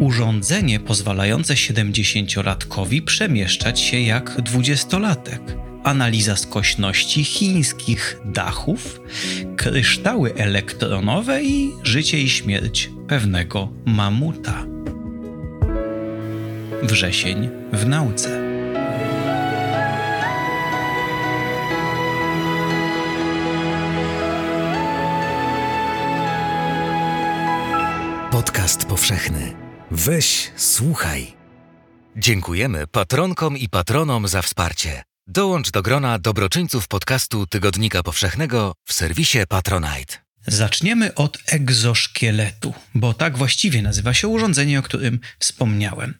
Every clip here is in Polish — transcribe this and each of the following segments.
urządzenie pozwalające 70-latkowi przemieszczać się jak dwudziestolatek. Analiza skośności chińskich dachów, kryształy elektronowe i życie i śmierć pewnego mamuta. Wrzesień w nauce. Podcast powszechny. Weź, słuchaj. Dziękujemy patronkom i patronom za wsparcie. Dołącz do grona dobroczyńców podcastu Tygodnika Powszechnego w serwisie Patronite. Zaczniemy od egzoszkieletu, bo tak właściwie nazywa się urządzenie, o którym wspomniałem.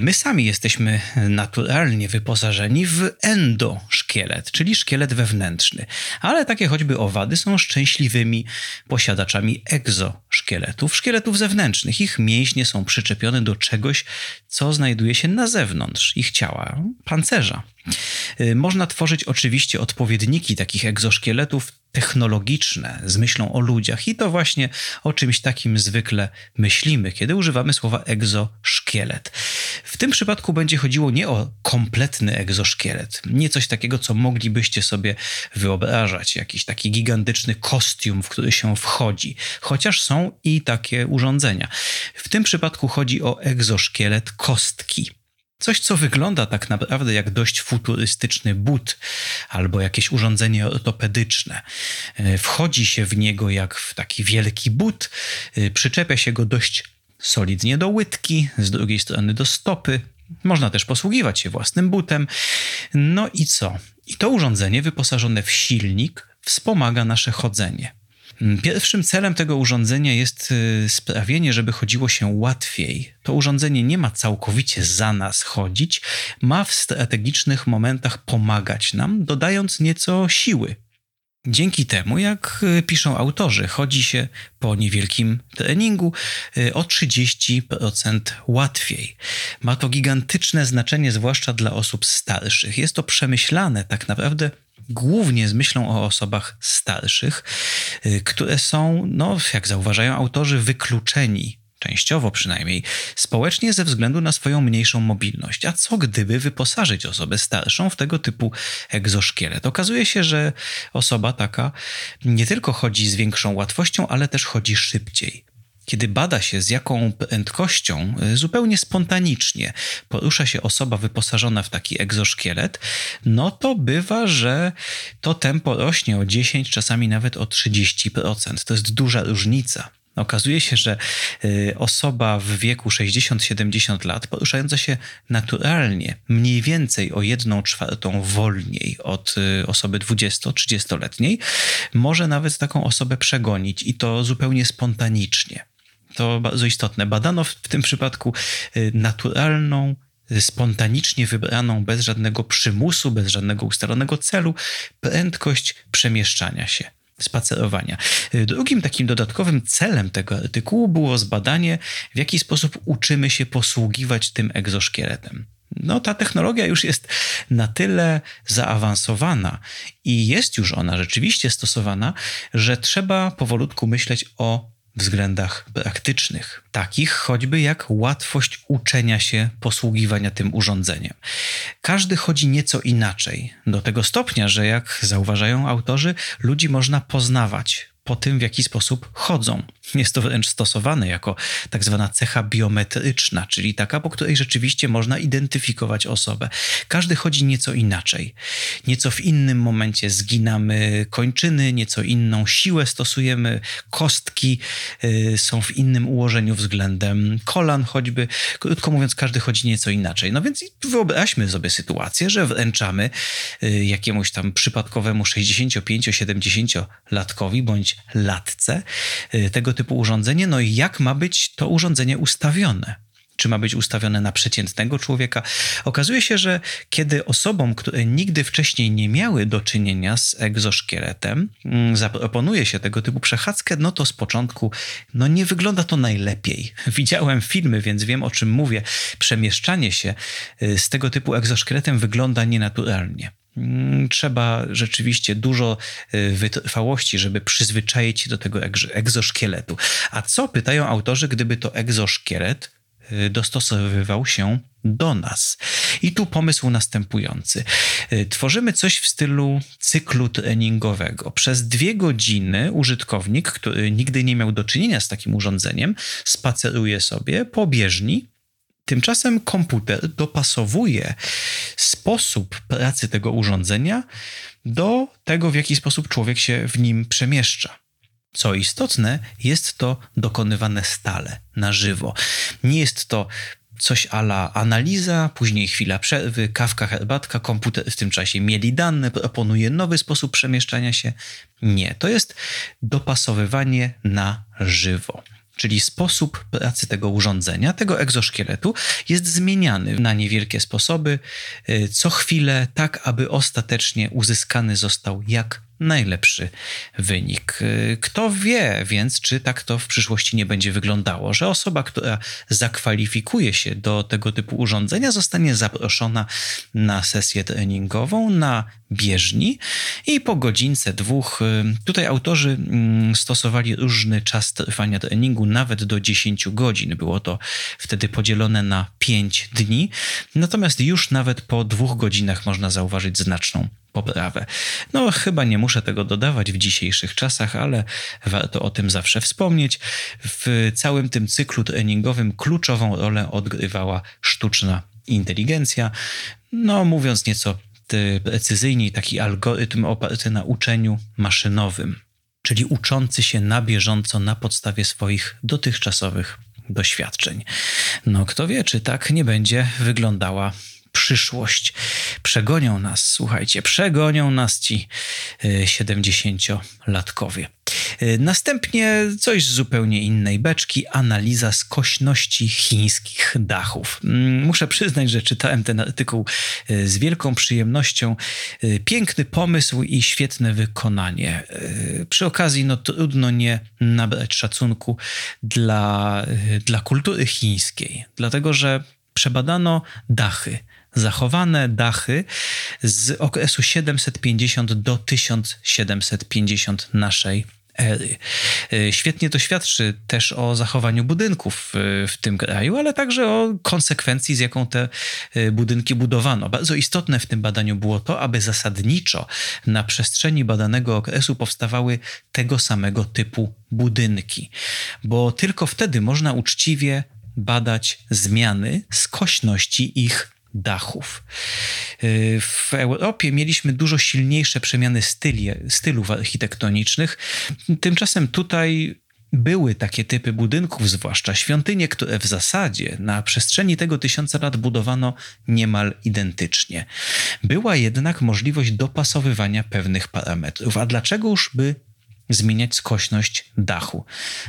My sami jesteśmy naturalnie wyposażeni w endoszkielet, czyli szkielet wewnętrzny, ale takie choćby owady są szczęśliwymi posiadaczami egzoszkieletów, szkieletów zewnętrznych. Ich mięśnie są przyczepione do czegoś, co znajduje się na zewnątrz ich ciała, pancerza. Można tworzyć oczywiście odpowiedniki takich egzoszkieletów technologiczne z myślą o ludziach i to właśnie o czymś takim zwykle myślimy, kiedy używamy słowa egzoszkielet. W tym przypadku będzie chodziło nie o kompletny egzoszkielet, nie coś takiego, co moglibyście sobie wyobrażać, jakiś taki gigantyczny kostium, w który się wchodzi, chociaż są i takie urządzenia. W tym przypadku chodzi o egzoszkielet kostki. Coś, co wygląda tak naprawdę jak dość futurystyczny but albo jakieś urządzenie ortopedyczne. E, wchodzi się w niego jak w taki wielki but, e, przyczepia się go dość solidnie do łydki, z drugiej strony do stopy. Można też posługiwać się własnym butem. No i co? I to urządzenie wyposażone w silnik wspomaga nasze chodzenie. Mm, pierwszym celem tego urządzenia jest y, sprawienie, żeby chodziło się łatwiej. To urządzenie nie ma całkowicie za nas chodzić, ma w strategicznych momentach pomagać nam, dodając nieco siły. Dzięki temu, jak y, piszą autorzy, chodzi się po niewielkim treningu y, o 30% łatwiej. Ma to gigantyczne znaczenie, zwłaszcza dla osób starszych. Jest to przemyślane tak naprawdę głównie z myślą o osobach starszych, y, które są, no, jak zauważają autorzy, wykluczeni częściowo przynajmniej, społecznie ze względu na swoją mniejszą mobilność. A co gdyby wyposażyć osobę starszą w tego typu egzoszkielet? Okazuje się, że osoba taka nie tylko chodzi z większą łatwością, ale też chodzi szybciej kiedy bada się z jaką prędkością y, zupełnie spontanicznie porusza się osoba wyposażona w taki egzoszkielet, no to bywa, że to tempo rośnie o 10, czasami nawet o 30%. To jest duża różnica. Okazuje się, że y, osoba w wieku 60-70 lat, poruszająca się naturalnie, mniej więcej o 1 czwartą wolniej od y, osoby 20-30-letniej, może nawet taką osobę przegonić i to zupełnie spontanicznie. To bardzo istotne. Badano w tym przypadku y, naturalną, y, spontanicznie wybraną, bez żadnego przymusu, bez żadnego ustalonego celu, prędkość przemieszczania się spacerowania. Y, drugim takim dodatkowym celem tego artykułu było zbadanie, w jaki sposób uczymy się posługiwać tym egzoszkieletem. No, ta technologia już jest na tyle zaawansowana i jest już ona rzeczywiście stosowana, że trzeba powolutku myśleć o względach praktycznych, takich choćby jak łatwość uczenia się posługiwania tym urządzeniem. Każdy chodzi nieco inaczej, do tego stopnia, że jak zauważają autorzy, ludzi można poznawać po tym, w jaki sposób chodzą. Jest to wręcz stosowane jako tak zwana cecha biometryczna, czyli taka, po której rzeczywiście można identyfikować osobę. Każdy chodzi nieco inaczej. Nieco w innym momencie zginamy kończyny, nieco inną siłę stosujemy, kostki y, są w innym ułożeniu względem kolan choćby. Krótko mówiąc, każdy chodzi nieco inaczej. No więc wyobraźmy sobie sytuację, że wręczamy y, jakiemuś tam przypadkowemu 65-70-latkowi bądź latce y, tego typu urządzenie, no i jak ma być to urządzenie ustawione czy ma być ustawione na przeciętnego człowieka. Okazuje się, że kiedy osobom, które nigdy wcześniej nie miały do czynienia z egzoszkieletem, mm, zaproponuje się tego typu przechadzkę, no to z początku no nie wygląda to najlepiej. Widziałem filmy, więc wiem o czym mówię. Przemieszczanie się y, z tego typu egzoszkieletem wygląda nienaturalnie. Mm, trzeba rzeczywiście dużo y, wytrwałości, żeby przyzwyczaić się do tego egzoszkieletu. A co pytają autorzy, gdyby to egzoszkielet y, dostosowywał się do nas. I tu pomysł następujący. Y, tworzymy coś w stylu cyklu treningowego. Przez dwie godziny użytkownik, który nigdy nie miał do czynienia z takim urządzeniem, spaceruje sobie po bieżni. Tymczasem komputer dopasowuje sposób pracy tego urządzenia do tego, w jaki sposób człowiek się w nim przemieszcza. Co istotne, jest to dokonywane stale, na żywo. Nie jest to coś ala analiza, później chwila przerwy, kawka, herbatka, komputer w tym czasie mieli dane, proponuje nowy sposób przemieszczania się. Nie, to jest dopasowywanie na żywo. Czyli sposób pracy tego urządzenia, tego egzoszkieletu, jest zmieniany na niewielkie sposoby y, co chwilę, tak aby ostatecznie uzyskany został jak najlepszy wynik. Kto wie więc, czy tak to w przyszłości nie będzie wyglądało, że osoba, która zakwalifikuje się do tego typu urządzenia, zostanie zaproszona na sesję treningową na bieżni i po godzince, dwóch, y, tutaj autorzy mm, stosowali różny czas trwania treningu, nawet do 10 godzin. Było to wtedy podzielone na 5 dni, natomiast już nawet po dwóch godzinach można zauważyć znaczną poprawę. No, chyba nie muszę tego dodawać w dzisiejszych czasach, ale warto o tym zawsze wspomnieć. W całym tym cyklu treningowym kluczową rolę odgrywała sztuczna inteligencja. No, mówiąc nieco precyzyjniej, taki algorytm oparty na uczeniu maszynowym, czyli uczący się na bieżąco na podstawie swoich dotychczasowych doświadczeń. No, kto wie, czy tak nie będzie wyglądała przyszłość. Przegonią nas, słuchajcie, przegonią nas ci 70-latkowie. Y, y, następnie coś z zupełnie innej beczki, analiza skośności chińskich dachów. Mm, muszę przyznać, że czytałem ten artykuł y, z wielką przyjemnością. Piękny pomysł i świetne wykonanie. Przy okazji, no trudno nie nabrać szacunku dla, dla kultury chińskiej, dlatego że przebadano dachy zachowane dachy z okresu 750 do 1750 naszej świetnie to świadczy też o zachowaniu budynków w tym kraju, ale także o konsekwencji, z jaką te e, budynki budowano. Bardzo istotne w tym badaniu było to, aby zasadniczo na przestrzeni badanego okresu powstawały tego samego typu budynki, bo tylko wtedy można uczciwie badać zmiany skośności ich dachów. Y, w Europie mieliśmy dużo silniejsze przemiany styli, stylów architektonicznych. Tymczasem tutaj były takie typy budynków, zwłaszcza świątynie, które w zasadzie na przestrzeni tego tysiąca lat budowano niemal identycznie. Była jednak możliwość dopasowywania pewnych parametrów. A dlaczego już by zmieniać skośność dachu?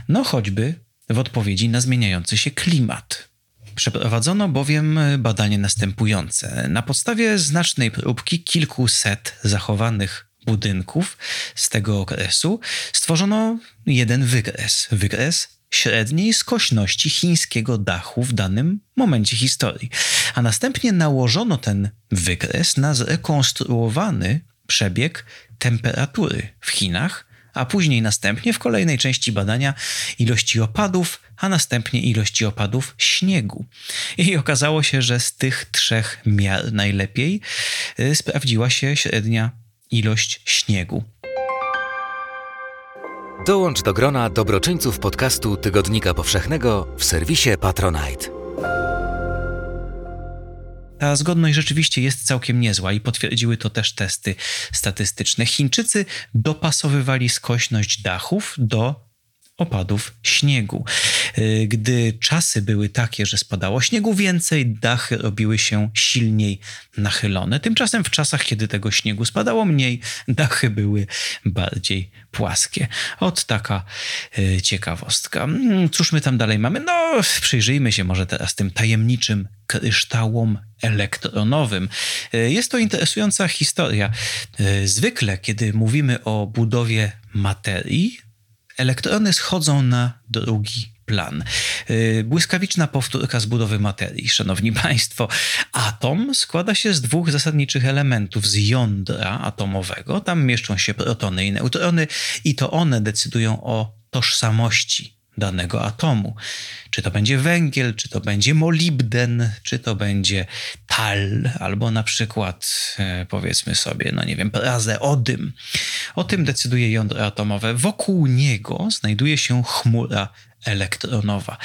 No choćby w odpowiedzi na zmieniający się klimat. Przeprowadzono bowiem badanie następujące. Na podstawie znacznej próbki kilkuset zachowanych budynków z tego okresu stworzono jeden wykres. Wykres średniej skośności chińskiego dachu w danym momencie historii. A następnie nałożono ten wykres na zrekonstruowany przebieg temperatury w Chinach, a później następnie w kolejnej części badania ilości opadów a następnie ilości opadów śniegu. I okazało się, że z tych trzech miar najlepiej y, sprawdziła się średnia ilość śniegu. Dołącz do grona dobroczyńców podcastu Tygodnika Powszechnego w serwisie Patronite. Ta zgodność rzeczywiście jest całkiem niezła i potwierdziły to też testy statystyczne. Chińczycy dopasowywali skośność dachów do opadów śniegu. Y, gdy czasy były takie, że spadało śniegu więcej, dachy robiły się silniej nachylone. Tymczasem w czasach, kiedy tego śniegu spadało mniej, dachy były bardziej płaskie. Ot taka y, ciekawostka. Mm, cóż my tam dalej mamy? No, przyjrzyjmy się może teraz tym tajemniczym kryształom elektronowym. Y, jest to interesująca historia. Zwykle, kiedy mówimy o budowie materii, elektrony schodzą na drugi plan. Y, błyskawiczna powtórka z budowy materii, szanowni państwo. Atom składa się z dwóch zasadniczych elementów z jądra atomowego. Tam mieszczą się protony i neutrony, i to one decydują o tożsamości danego atomu. Czy to będzie węgiel, czy to będzie molibden, czy to będzie tal, albo na przykład e, powiedzmy sobie, no nie wiem, prazeodym. O tym decyduje jądro atomowe. Wokół niego znajduje się chmura elektronowa.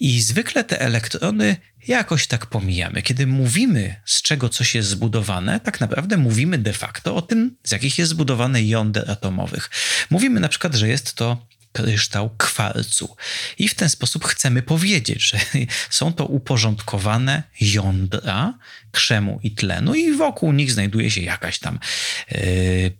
I zwykle te elektrony jakoś tak pomijamy. Kiedy mówimy, z czego coś jest zbudowane, tak naprawdę mówimy de facto o tym, z jakich jest zbudowane jąder atomowych. Mówimy na przykład, że jest to kryształ kwarcu. I w ten sposób chcemy powiedzieć, że są to uporządkowane jądra krzemu i tlenu i wokół nich znajduje się jakaś tam yy,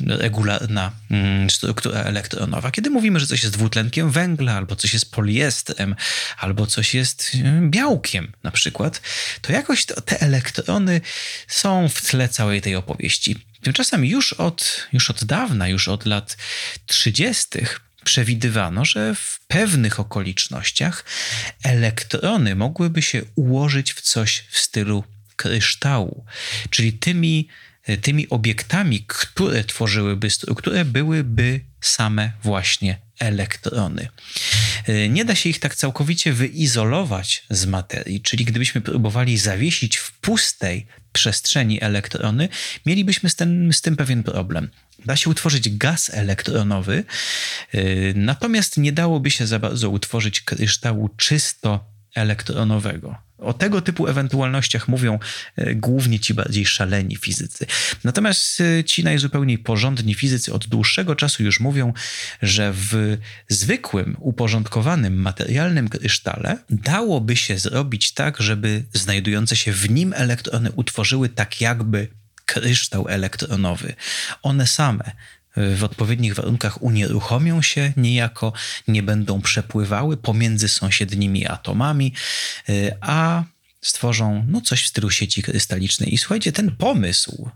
regularna mm, struktura elektronowa. Kiedy mówimy, że coś jest dwutlenkiem węgla, albo coś jest poliestrem, albo coś jest yy, białkiem na przykład, to jakoś te elektrony są w tle całej tej opowieści. Tymczasem już od, już od dawna, już od lat 30 przewidywano, że w pewnych okolicznościach elektrony mogłyby się ułożyć w coś w stylu kryształu, czyli tymi, tymi obiektami, które tworzyłyby strukturę, byłyby same właśnie elektrony. Nie da się ich tak całkowicie wyizolować z materii, czyli gdybyśmy próbowali zawiesić w pustej przestrzeni elektrony, mielibyśmy z tym, z tym pewien problem da się utworzyć gaz elektronowy, y, natomiast nie dałoby się za bardzo utworzyć kryształu czysto elektronowego. O tego typu ewentualnościach mówią y, głównie ci bardziej szaleni fizycy. Natomiast y, ci najzupełniej porządni fizycy od dłuższego czasu już mówią, że w zwykłym, uporządkowanym, materialnym krysztale dałoby się zrobić tak, żeby znajdujące się w nim elektrony utworzyły tak jakby kryształ elektronowy. One same w odpowiednich warunkach unieruchomią się, niejako nie będą przepływały pomiędzy sąsiednimi atomami, y, a stworzą no, coś w stylu sieci krystalicznej. I słuchajcie, ten pomysł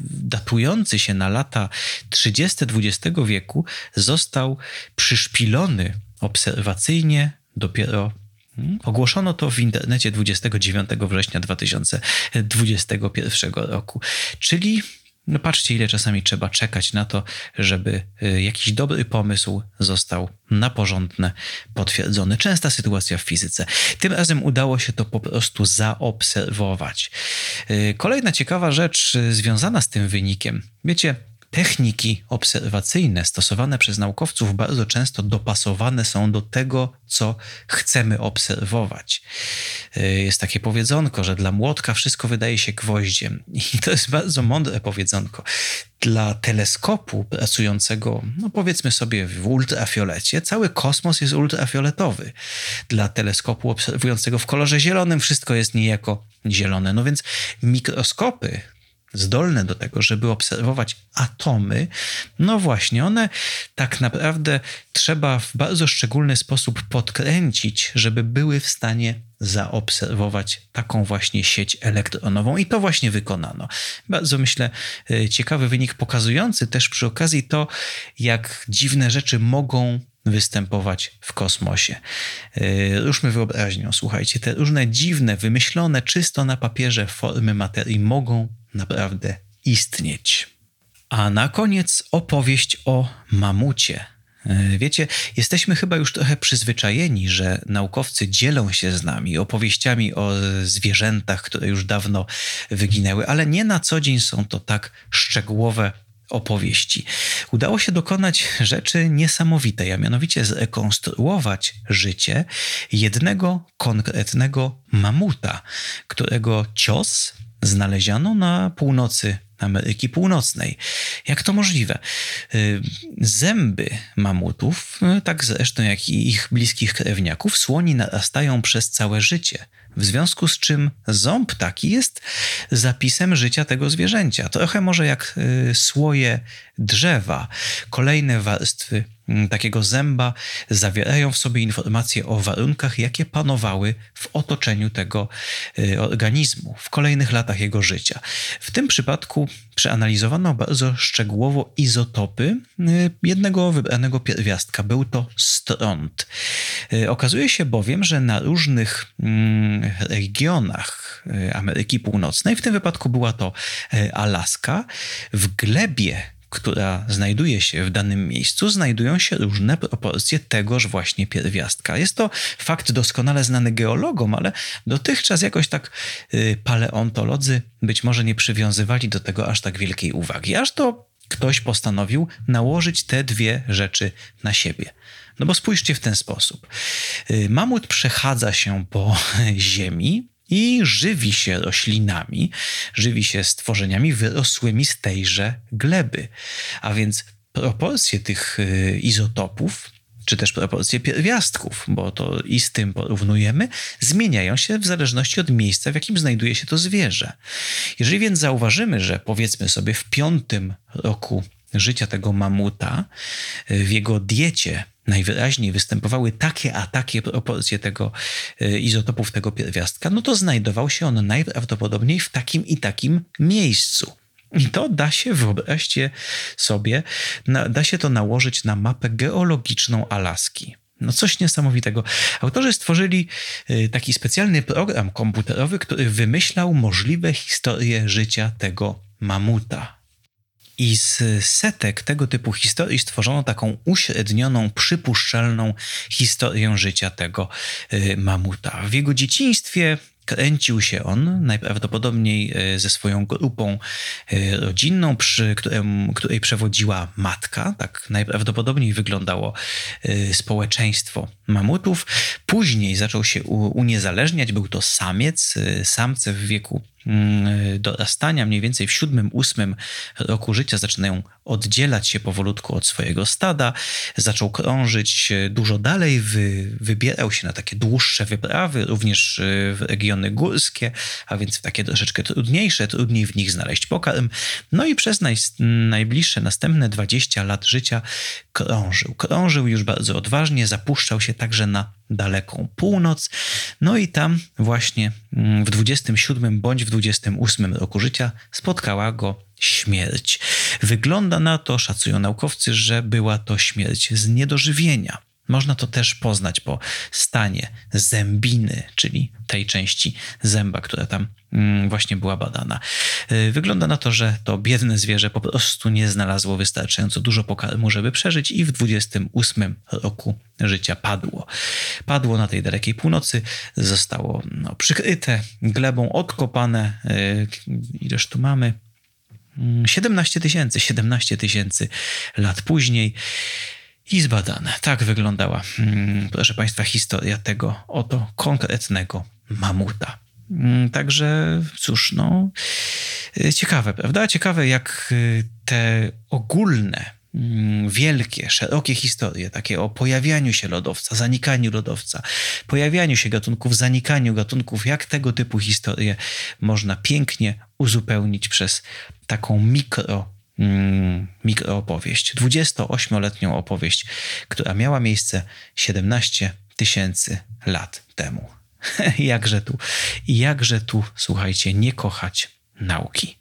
datujący się na lata 30 XX wieku został przyszpilony obserwacyjnie dopiero Hmm? Ogłoszono to w internecie 29 września 2021 roku. Czyli no patrzcie, ile czasami trzeba czekać na to, żeby y, jakiś dobry pomysł został na porządne potwierdzony. Częsta sytuacja w fizyce. Tym razem udało się to po prostu zaobserwować. Y, kolejna ciekawa rzecz y, związana z tym wynikiem. Wiecie, Techniki obserwacyjne stosowane przez naukowców bardzo często dopasowane są do tego, co chcemy obserwować. Y, jest takie powiedzonko, że dla młotka wszystko wydaje się gwoździem. I to jest bardzo mądre powiedzonko. Dla teleskopu pracującego, no powiedzmy sobie, w ultrafiolecie, cały kosmos jest ultrafioletowy. Dla teleskopu obserwującego w kolorze zielonym, wszystko jest niejako zielone. No więc mikroskopy zdolne do tego, żeby obserwować atomy, no właśnie, one tak naprawdę trzeba w bardzo szczególny sposób podkręcić, żeby były w stanie zaobserwować taką właśnie sieć elektronową i to właśnie wykonano. Bardzo myślę y, ciekawy wynik pokazujący też przy okazji to, jak dziwne rzeczy mogą występować w kosmosie. Y, ruszmy wyobraźnią, słuchajcie, te różne dziwne, wymyślone czysto na papierze formy materii mogą naprawdę istnieć. A na koniec opowieść o mamucie. E, wiecie, jesteśmy chyba już trochę przyzwyczajeni, że naukowcy dzielą się z nami opowieściami o zwierzętach, które już dawno wyginęły, ale nie na co dzień są to tak szczegółowe opowieści. Udało się dokonać rzeczy niesamowitej, a mianowicie zrekonstruować życie jednego konkretnego mamuta, którego cios znaleziono na północy Ameryki Północnej. Jak to możliwe? Y, zęby mamutów, y, tak zresztą jak i ich bliskich krewniaków, słoni narastają przez całe życie. W związku z czym ząb taki jest zapisem życia tego zwierzęcia. Trochę może jak y, słoje drzewa. Kolejne warstwy takiego zęba zawierają w sobie informacje o warunkach, jakie panowały w otoczeniu tego y, organizmu w kolejnych latach jego życia. W tym przypadku przeanalizowano bardzo szczegółowo izotopy y, jednego wybranego pierwiastka. Był to stront. Okazuje się bowiem, że na różnych mm, regionach Ameryki Północnej, w tym wypadku była to Alaska, w glebie która znajduje się w danym miejscu, znajdują się różne proporcje tegoż właśnie pierwiastka. Jest to fakt doskonale znany geologom, ale dotychczas jakoś tak y, paleontolodzy być może nie przywiązywali do tego aż tak wielkiej uwagi. Aż to ktoś postanowił nałożyć te dwie rzeczy na siebie. No bo spójrzcie w ten sposób. Y, mamut przechadza się po ziemi, i żywi się roślinami, żywi się stworzeniami wyrosłymi z tejże gleby. A więc proporcje tych y, izotopów, czy też proporcje pierwiastków, bo to i z tym porównujemy, zmieniają się w zależności od miejsca, w jakim znajduje się to zwierzę. Jeżeli więc zauważymy, że powiedzmy sobie w piątym roku życia tego mamuta, y, w jego diecie najwyraźniej występowały takie a takie proporcje tego e, izotopów tego pierwiastka, no to znajdował się on najprawdopodobniej w takim i takim miejscu. I to da się, wyobraźcie sobie, na, da się to nałożyć na mapę geologiczną Alaski. No coś niesamowitego. Autorzy stworzyli e, taki specjalny program komputerowy, który wymyślał możliwe historie życia tego mamuta. I z setek tego typu historii stworzono taką uśrednioną, przypuszczalną historię życia tego y, mamuta. W jego dzieciństwie kręcił się on najprawdopodobniej y, ze swoją grupą y, rodzinną, przy którym, której przewodziła matka. Tak najprawdopodobniej wyglądało społeczeństwo mamutów. Później zaczął się uniezależniać. Był to samiec, samce w wieku dorastania, mniej więcej w siódmym, ósmym roku życia zaczynają oddzielać się powolutku od swojego stada, zaczął krążyć dużo dalej, wy, wybierał się na takie dłuższe wyprawy, również y, w regiony górskie, a więc w takie troszeczkę trudniejsze, trudniej w nich znaleźć pokarm. No i przez naj, najbliższe następne 20 lat życia krążył. Krążył już bardzo odważnie, zapuszczał się także na daleką północ. No i tam właśnie mm, w 27 bądź w 28 roku życia spotkała go śmierć. Wygląda na to, szacują naukowcy, że była to śmierć z niedożywienia. Można to też poznać po stanie zębiny, czyli tej części zęba, która tam właśnie była badana. Y, wygląda na to, że to biedne zwierzę po prostu nie znalazło wystarczająco dużo pokarmu, żeby przeżyć i w 28 roku życia padło. Padło na tej dalekiej północy, zostało no, przykryte glebą, odkopane. Y, ileż tu mamy? 17 mm, tysięcy, 17 tysięcy lat później i zbadane. Tak wyglądała, mm, proszę Państwa, historia tego oto konkretnego mamuta. Mm, także cóż, no, y, ciekawe, prawda? Ciekawe, jak y, te ogólne, mm, wielkie, szerokie historie, takie o pojawianiu się lodowca, zanikaniu lodowca, pojawianiu się gatunków, zanikaniu gatunków, jak tego typu historie można pięknie uzupełnić przez taką mikro mm, mikroopowieść, 28-letnią opowieść, która miała miejsce 17 tysięcy lat temu. jakże tu, jakże tu, słuchajcie, nie kochać nauki.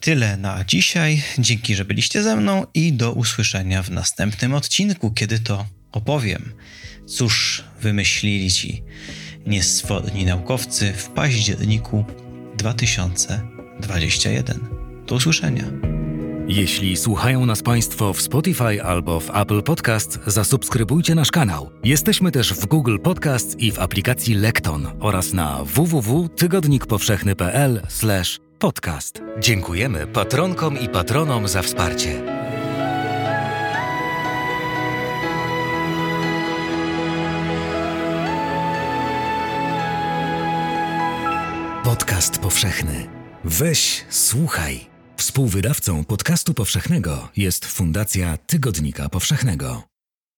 Tyle na dzisiaj. Dzięki, że byliście ze mną i do usłyszenia w następnym odcinku, kiedy to opowiem. Cóż wymyślili ci niesforni naukowcy w październiku 2021. Do usłyszenia. Jeśli słuchają nas Państwo w Spotify albo w Apple Podcast, zasubskrybujcie nasz kanał. Jesteśmy też w Google Podcast i w aplikacji Lekton oraz na www.tygodnikpowszechny.pl/podcast. Dziękujemy patronkom i patronom za wsparcie. Podcast powszechny. Weź, słuchaj. Współwydawcą podcastu powszechnego jest Fundacja Tygodnika Powszechnego.